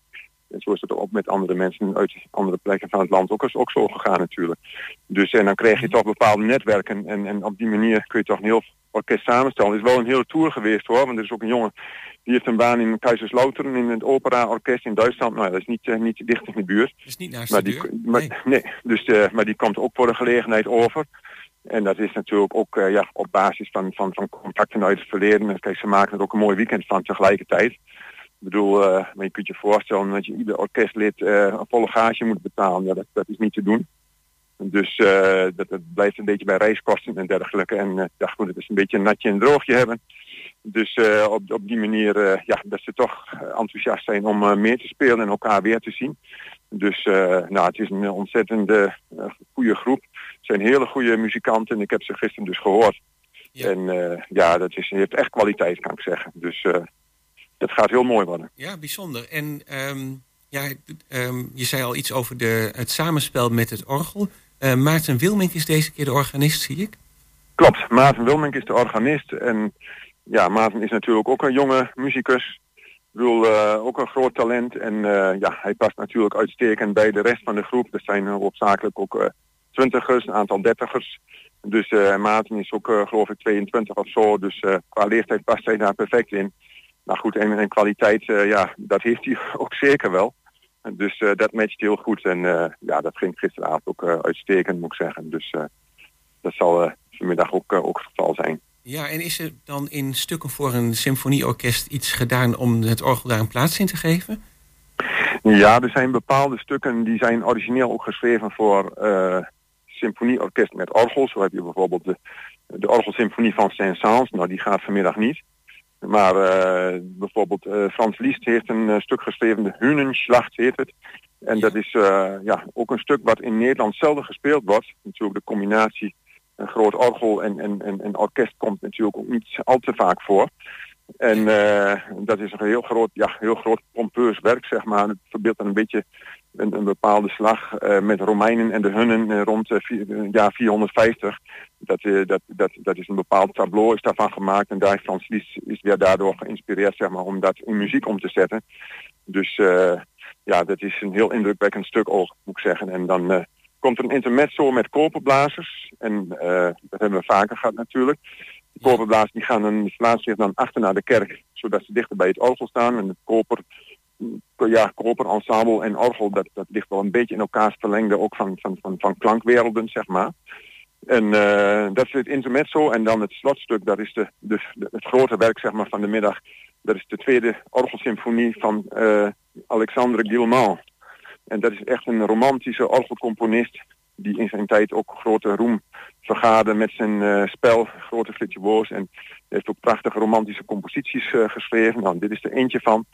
En zo is het ook met andere mensen uit andere plekken van het land ook, is ook zo gegaan natuurlijk. Dus en dan krijg je toch bepaalde netwerken en, en op die manier kun je toch een heel orkest samenstellen. Het is wel een hele tour geweest hoor, want er is ook een jongen die heeft een baan in Kaiserslautern in het opera-orkest in Duitsland. Nou, dat is niet, uh, niet dicht in de buurt. Dat is niet naast maar de die, deur. maar, Nee. nee. dus, uh, maar die komt ook voor de gelegenheid over. En dat is natuurlijk ook uh, ja, op basis van, van, van contacten uit het verleden. Kijk, ze maken er ook een mooi weekend van tegelijkertijd. Ik bedoel, uh, maar je kunt je voorstellen dat je ieder orkestlid uh, een volle gage moet betalen. Ja, dat, dat is niet te doen. Dus dat, blijft een beetje bij reiskosten en dergelijke. En uh, ja, goed, het is een beetje een natje en droogje hebben. Dus op, op die manier, ja, dat ze toch enthousiast zijn om meer te spelen en elkaar weer te zien. Dus uh, nou, het is een ontzettend uh, goede groep. Het zijn hele goede muzikanten en ik heb ze gisteren dus gehoord. Ja. En uh, ja, dat is, heeft echt kwaliteit, kan ik zeggen. Dus dat gaat heel mooi worden. Ja, bijzonder. En um, Ja, ehm, je zei al iets over de, het samenspel met het orgel. Uh, Maarten Wilmink is deze keer de organist, zie ik. Klopt, Maarten Wilmink is de organist. En ja, Maarten is natuurlijk ook een jonge muzikus. Ik bedoel, uh, ook een groot talent. En uh, ja, hij past natuurlijk uitstekend bij de rest van de groep. Er zijn hoofdzakelijk ook twintigers, een aantal dertigers. Dus Maarten is ook geloof ik 22 of zo. Dus qua leeftijd past hij daar perfect in. Nou goed, en, en kwaliteit, ja, dat heeft hij ook zeker wel. Dus dat matcht heel goed. En ja, dat ging gisteravond ook uitstekend, moet ik zeggen. Dus dat zal vanmiddag ook, ook het geval zijn. Ja, en is er dan in stukken voor een symfonieorkest iets gedaan om het orgel daar een plaats in te geven? Ja, er zijn bepaalde stukken die zijn origineel ook geschreven voor symfonieorkest met orgel. Zo heb je bijvoorbeeld de, de orgelsymfonie van Saint-Saëns. Nou, die gaat vanmiddag niet. Maar uh, bijvoorbeeld uh, Frans Liszt heeft een stuk geschreven, de Hunenslacht heet het. En dat is ja, ook een stuk wat in Nederland zelden gespeeld wordt. Natuurlijk de combinatie een groot orgel en, en, en, en orkest komt natuurlijk ook niet al te vaak voor. En dat is een heel groot, ja, heel groot pompeus werk, zeg maar. Het verbeeldt dan een beetje een, een bepaalde slag met Romeinen en de Hunnen rond het jaar 450. Dat, uh, dat, dat, dat is een bepaald tableau is daarvan gemaakt en daar Frans Lies is weer daardoor geïnspireerd zeg maar, om dat in muziek om te zetten. Dus uh, ja, dat is een heel indrukwekkend stuk ook, moet ik zeggen. En dan uh, komt er een intermezzo met koperblazers. En dat hebben we vaker gehad natuurlijk. De koperblazers die gaan die plaatsen zich dan achter naar de kerk, zodat ze dichter bij het orgel staan. En het koper, ja, koperensemble en orgel, dat, dat ligt wel een beetje in elkaars verlengde ook van, van, van, van klankwerelden, zeg maar. En uh, dat is het intermezzo. En dan het slotstuk, dat is de, de, het grote werk zeg maar, van de middag. Dat is de tweede orgelsymfonie van uh, Alexandre Guillemot. En dat is echt een romantische orgelcomponist die in zijn tijd ook grote roem vergaarde met zijn uh, spel, grote virtuoos. En heeft ook prachtige romantische composities uh, geschreven. Nou, dit is er eentje van.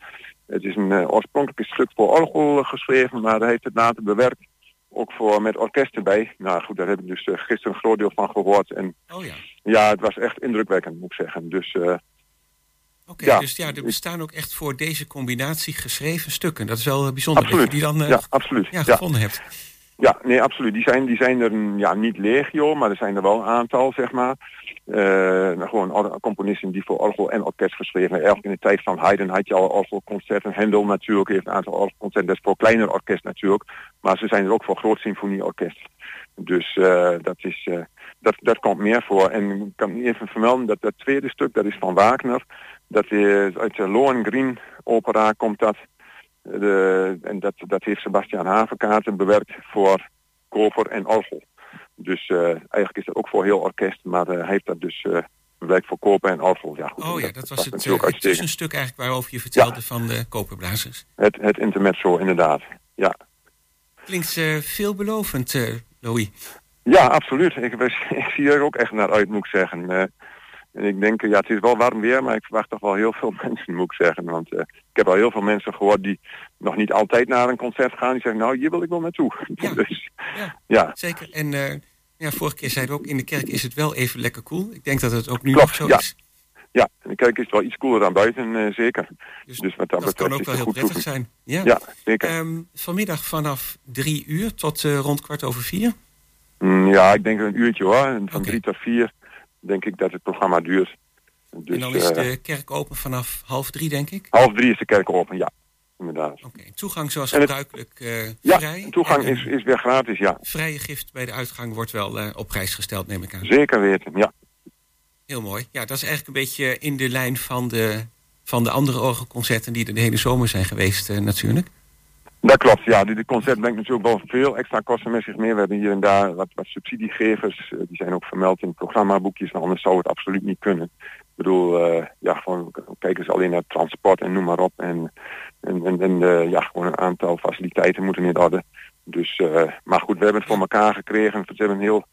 Het is een uh, oorspronkelijk stuk voor orgel geschreven, maar hij heeft het later bewerkt ook voor met orkest erbij. Nou goed, daar heb ik dus gisteren een groot deel van gehoord. En oh ja. ja, het was echt indrukwekkend, moet ik zeggen. Dus, Oké, okay, ja, dus ja, er bestaan ook echt voor deze combinatie geschreven stukken. Dat is wel bijzonder absoluut. dat je die dan uh, ja, absoluut. Ja, gevonden hebt. Ja, nee, absoluut. Die zijn, die zijn er ja, niet legio, maar er zijn er wel een aantal, zeg maar. Uh, gewoon componisten die voor orgel en orkest geschreven hebben. Eigenlijk in de tijd van Haydn had je al orgelconcerten. Hendel natuurlijk heeft een aantal orgelconcerten. Dat is voor kleiner orkest natuurlijk. Maar ze zijn er ook voor groot symfonieorkest. Dus uh, dat, is, uh, dat, dat komt meer voor. En ik kan even vermelden dat dat tweede stuk, dat is van Wagner. Dat is uit de Lohengrin opera komt dat. De, en dat, dat heeft Sebastian Havenkaarten bewerkt voor koper en orgel. Dus uh, eigenlijk is dat ook voor heel orkest, maar uh, hij heeft dat dus uh, bewerkt voor koper en orgel. Ja, goed, oh ja, dat, dat was het, uh, het tussenstuk eigenlijk waarover je vertelde ja. van de koperblazers. Het, het intermezzo, inderdaad, ja. Klinkt veelbelovend, Louis. Ja, absoluut. Ik, ik, zie er ook echt naar uit, moet ik zeggen. En ik denk, ja, het is wel warm weer, maar ik verwacht toch wel heel veel mensen, moet ik zeggen. Want uh, ik heb al heel veel mensen gehoord die nog niet altijd naar een concert gaan. Die zeggen, nou, hier wil ik wel naartoe. Ja, dus, ja, ja. zeker. En uh, ja, vorige keer zeiden we ook, in de kerk is het wel even lekker koel. Cool. Ik denk dat het ook nu Klopt, nog zo ja. is. Ja, in de kerk is het wel iets koeler dan buiten, zeker. Dus, dus wat dat, dat kan ook wel heel prettig toeven. zijn. Ja, ja zeker. Um, vanmiddag vanaf drie uur tot rond kwart over vier? Mm, ja, ik denk een uurtje hoor. Van okay. drie tot vier denk ik dat het programma duurt. Dus, en dan is de kerk open vanaf half drie, denk ik? Half drie is de kerk open, ja. Inderdaad. Oké, okay. toegang zoals gebruikelijk uh, ja, vrij? toegang en, is, is weer gratis, ja. Vrije gift bij de uitgang wordt wel uh, op prijs gesteld, neem ik aan. Zeker weten, ja. Heel mooi. Ja, dat is eigenlijk een beetje in de lijn van de, van de andere orgelconcerten... die er de hele zomer zijn geweest, uh, natuurlijk. Dat klopt, ja. Dit concert brengt natuurlijk wel veel extra kosten met zich mee. We hebben hier en daar wat, wat subsidiegevers. Uh, die zijn ook vermeld in programmaboekjes. Maar anders zou het absoluut niet kunnen. Ik bedoel, uh, ja, gewoon kijken ze alleen naar transport en noem maar op. En, en, en, en uh, ja, gewoon een aantal faciliteiten moeten in orde. Dus, maar goed, we hebben het voor elkaar gekregen. We hebben een heel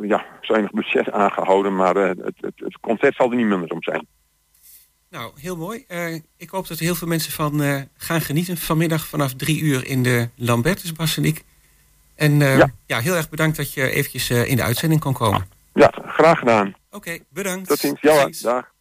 ja, zuinig budget aangehouden. Maar het, het, het concert zal er niet minder om zijn. Nou, heel mooi. Uh, ik hoop dat er heel veel mensen van uh, gaan genieten vanmiddag vanaf drie uur in de Lambertusbasiliek. En uh, ja. ja. heel erg bedankt dat je eventjes in de uitzending kon komen. Ja, graag gedaan. Oké, okay, bedankt. Tot ziens. Ja, dag.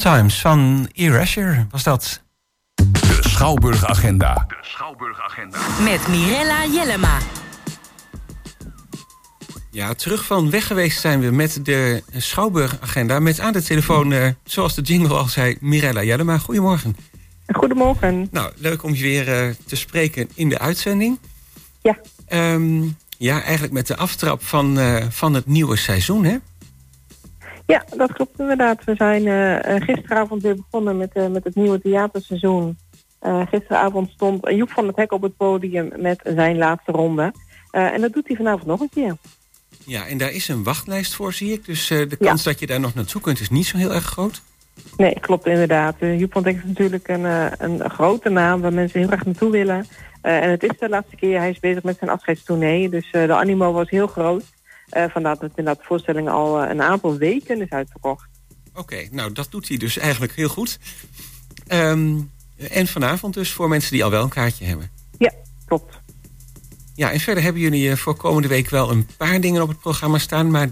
Sometimes van Erasure was dat. De Schouwburg Agenda. De Schouwburg Agenda. Met Mirella Jellema. Ja, terug van weg geweest zijn we met de Schouwburg Agenda. Met aan de telefoon, uh, zoals de jingle al zei, Mirella Jellema. Goedemorgen. Goedemorgen. Nou, leuk om je weer uh, te spreken in de uitzending. Ja. Um, ja, eigenlijk met de aftrap van, uh, van het nieuwe seizoen, hè? Ja, dat klopt inderdaad. We zijn uh, gisteravond weer begonnen met, uh, met het nieuwe theaterseizoen. Uh, gisteravond stond Joep van het Hek op het podium met zijn laatste ronde. en dat doet hij vanavond nog een keer. Ja, en daar is een wachtlijst voor, zie ik. Dus de kans dat je daar nog naartoe kunt is niet zo heel erg groot. Nee, klopt inderdaad. Joep van het Hek is natuurlijk een, een grote naam waar mensen heel graag naartoe willen. en het is de laatste keer. Hij is bezig met zijn afscheidstournee. Dus de animo was heel groot. Uh, vandaar dat inderdaad de voorstelling al uh, een aantal weken is uitverkocht. Oké, okay, nou dat doet hij dus eigenlijk heel goed. Um, en vanavond dus voor mensen die al wel een kaartje hebben. Ja, klopt. Ja, en verder hebben jullie uh, voor komende week wel een paar dingen op het programma staan. Maar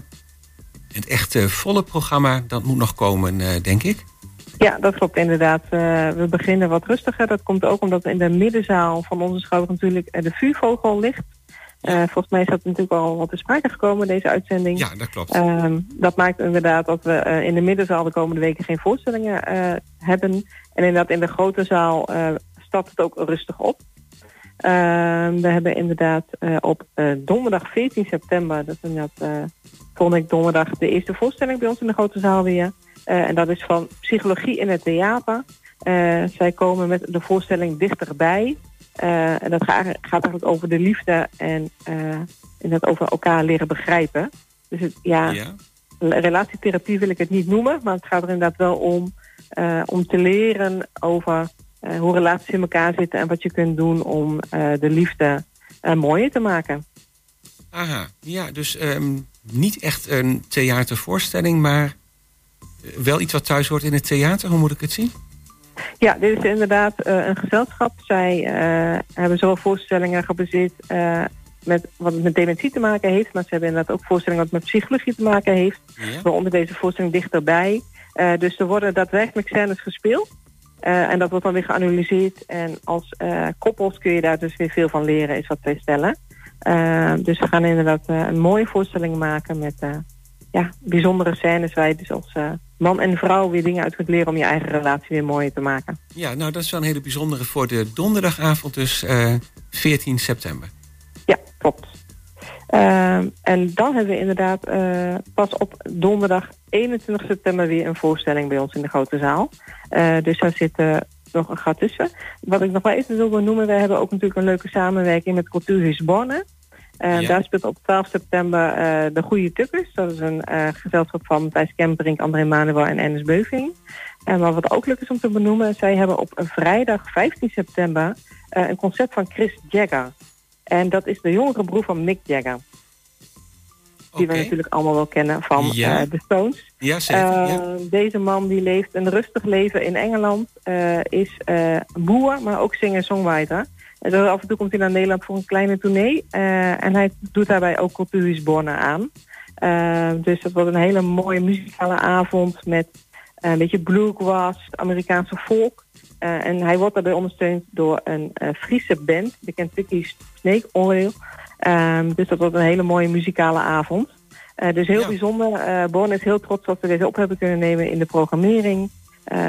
het echte volle programma, dat moet nog komen, denk ik. Ja, dat klopt inderdaad. we beginnen wat rustiger. Dat komt ook omdat in de middenzaal van onze schouder natuurlijk de vuurvogel ligt. Uh, volgens mij is dat natuurlijk al wat te sprake gekomen, deze uitzending. Ja, dat klopt. Uh, dat maakt inderdaad dat we uh, in de middenzaal de komende weken geen voorstellingen uh, hebben. En inderdaad in de grote zaal stapt het ook rustig op. Ehm, we hebben inderdaad op donderdag 14 september, dat is inderdaad volgende week donderdag, de eerste voorstelling bij ons in de grote zaal weer. en dat is van Psychologie in het Theater. zij komen met de voorstelling Dichterbij. Uh, en dat gaat, gaat eigenlijk over de liefde en, uh, en dat over elkaar leren begrijpen. Dus het, ja, ja, relatietherapie wil ik het niet noemen, maar het gaat er inderdaad wel om, uh, om te leren over hoe relaties in elkaar zitten en wat je kunt doen om de liefde mooier te maken. Aha, ja, dus ehm, niet echt een theatervoorstelling, maar wel iets wat thuis hoort in het theater. Hoe moet ik het zien? Ja, dit is inderdaad uh, een gezelschap. Zij uh, hebben zowel voorstellingen gebaseerd uh, met wat het met dementie te maken heeft, maar ze hebben inderdaad ook voorstellingen wat met psychologie te maken heeft. Ja. Waaronder deze voorstelling dichterbij. dus er worden daadwerkelijk scènes gespeeld. en dat wordt dan weer geanalyseerd. En als koppels kun je daar dus weer veel van leren, is wat wij stellen. dus we gaan inderdaad een mooie voorstelling maken met ja, bijzondere scènes waar je dus als man en vrouw weer dingen uit kunt leren om je eigen relatie weer mooier te maken. Ja, nou dat is wel een hele bijzondere voor de donderdagavond, dus uh, 14 september. Ja, klopt. Uh, en dan hebben we inderdaad uh, pas op donderdag 21 september weer een voorstelling bij ons in de grote zaal. dus daar zit nog een gat tussen. Wat ik nog wel even wil benoemen, we hebben ook natuurlijk een leuke samenwerking met Cultuurhuis Borne. Uh, Daar speelt op 12 september uh, De Goede Tukkers. Dat is een uh, gezelschap van Thijs Kemperink, André Manuel en Ennis Beuving. En maar wat ook leuk is om te benoemen... zij hebben op een vrijdag 15 september een concert van Chris Jagger. En dat is de jongere broer van Mick Jagger. Die okay. we natuurlijk allemaal wel kennen van ja. de Stones. Ja, zeker. Ja. Deze man die leeft een rustig leven in Engeland. is boer, maar ook singer-songwriter. En dus af en toe komt hij naar Nederland voor een kleine tournee. Uh, en hij doet daarbij ook Culturis Borne aan. Uh, dus dat wordt een hele mooie muzikale avond met uh, een beetje bluegrass, Amerikaanse volk. en hij wordt daarbij ondersteund door een Friese band, de Kentucky Snake Oil. Um, dus dat wordt een hele mooie muzikale avond. dus heel ja. bijzonder. Borne is heel trots dat we deze op hebben kunnen nemen in de programmering.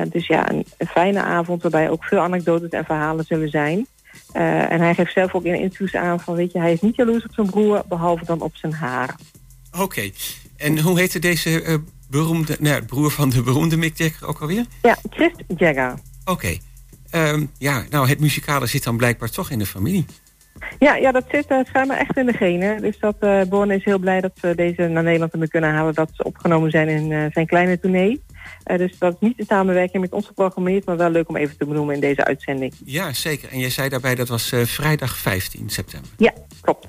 dus ja, een, een fijne avond waarbij ook veel anekdotes en verhalen zullen zijn. Uh, en hij geeft zelf ook in interviews aan van, weet je, hij is niet jaloers op zijn broer, behalve dan op zijn haar. Oké. Okay. En hoe heette deze uh, beroemde, nou, broer van de beroemde Mick Jagger ook alweer? Ja, Chris Jagger. Oké. Okay. Um, ja, nou, het muzikale zit dan blijkbaar toch in de familie. Ja, ja dat zit uh, schijnbaar echt in de genen. Dus dat uh, Borne is heel blij dat we deze naar Nederland hebben kunnen halen. Dat ze opgenomen zijn in uh, zijn kleine tournee. Uh, dus dat is niet in samenwerking met ons geprogrammeerd, maar wel leuk om even te benoemen in deze uitzending. Ja, zeker. En jij zei daarbij dat was uh, vrijdag 15 september. Ja, klopt.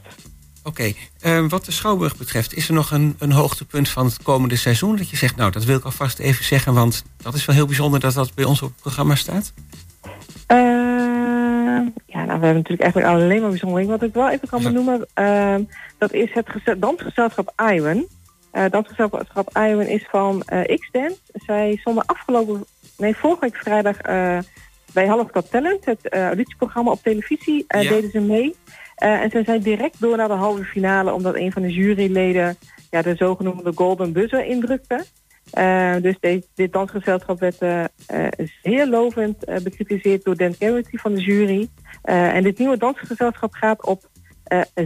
Oké, okay. uh, wat de Schouwburg betreft, is er nog een, een hoogtepunt van het komende seizoen dat je zegt, nou dat wil ik alvast even zeggen, want dat is wel heel bijzonder dat dat bij ons op het programma staat? ja, nou, we hebben natuurlijk eigenlijk alleen maar bijzondering. Wat ik wel even kan benoemen, dat is het dansgezelschap Iron. Uh, dansgezelschap Iwan is van uh, X-Dance. Zij stonden afgelopen, nee, vorige week vrijdag uh, bij Half Got Talent, het auditieprogramma op televisie, ja. deden ze mee. en ze zijn direct door naar de halve finale, omdat een van de juryleden ja, de zogenoemde Golden Buzzer indrukte. dus dit dansgezelschap werd zeer lovend bekritiseerd door Dan Garrity van de jury. en dit nieuwe dansgezelschap gaat op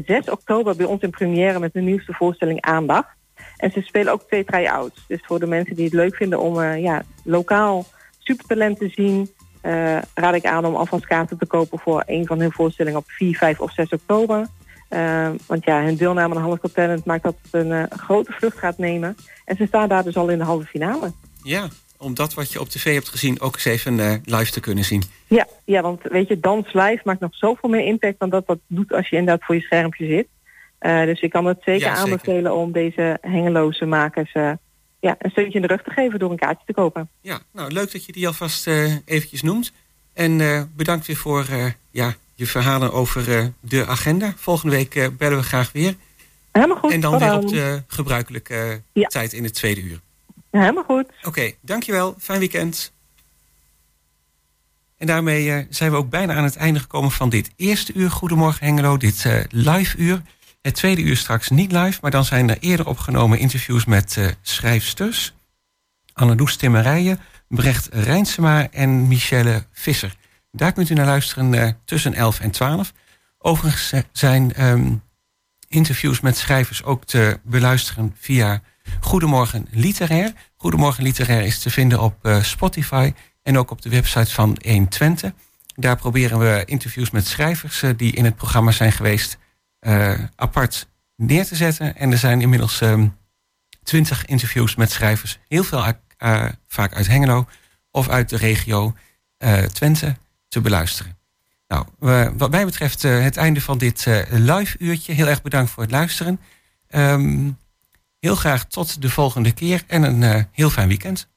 6 oktober bij ons in première met de nieuwste voorstelling Aandacht. En ze spelen ook twee try-outs. Dus voor de mensen die het leuk vinden om uh, ja, lokaal supertalent te zien... Uh, raad ik aan om alvast kaarten te kopen voor een van hun voorstellingen op 4, 5 of 6 oktober. Uh, want ja, hun deelname aan Half Talent maakt dat het een grote vlucht gaat nemen. En ze staan daar dus al in de halve finale. Ja, om dat wat je op tv hebt gezien ook eens even live te kunnen zien. Ja, ja, want weet je, dans live maakt nog zoveel meer impact... dan dat dat doet als je inderdaad voor je schermpje zit. Uh, dus ik kan het zeker ja, aanbevelen zeker. om deze hengeloze makers uh, ja, een steuntje in de rug te geven door een kaartje te kopen. Ja, nou leuk dat je die alvast uh, eventjes noemt. En bedankt weer voor ja, je verhalen over de agenda. Volgende week bellen we graag weer. Helemaal goed. En dan weer op de gebruikelijke ja. tijd in het tweede uur. Helemaal goed. Oké, okay, dankjewel. Fijn weekend. En daarmee zijn we ook bijna aan het einde gekomen van dit eerste uur. Goedemorgen Hengelo, dit live uur. Het tweede uur straks niet live, maar dan zijn er eerder opgenomen interviews met uh, schrijfsters. Anneloes Timmerijen, Brecht Rijnsema en Michelle Visser. Daar kunt u naar luisteren uh, tussen 11 en 12. Overigens zijn um, interviews met schrijvers ook te beluisteren via Goedemorgen Literair. Goedemorgen Literair is te vinden op Spotify en ook op de website van 120. Daar proberen we interviews met schrijvers die in het programma zijn geweest apart neer te zetten. En er zijn inmiddels um, twintig interviews met schrijvers. Heel veel uh, vaak uit Hengelo of uit de regio uh, Twente te beluisteren. Nou, eh, wat mij betreft eh, het einde van dit eh, live uurtje. Heel erg bedankt voor het luisteren. Ehm, heel graag tot de volgende keer en een eh, heel fijn weekend.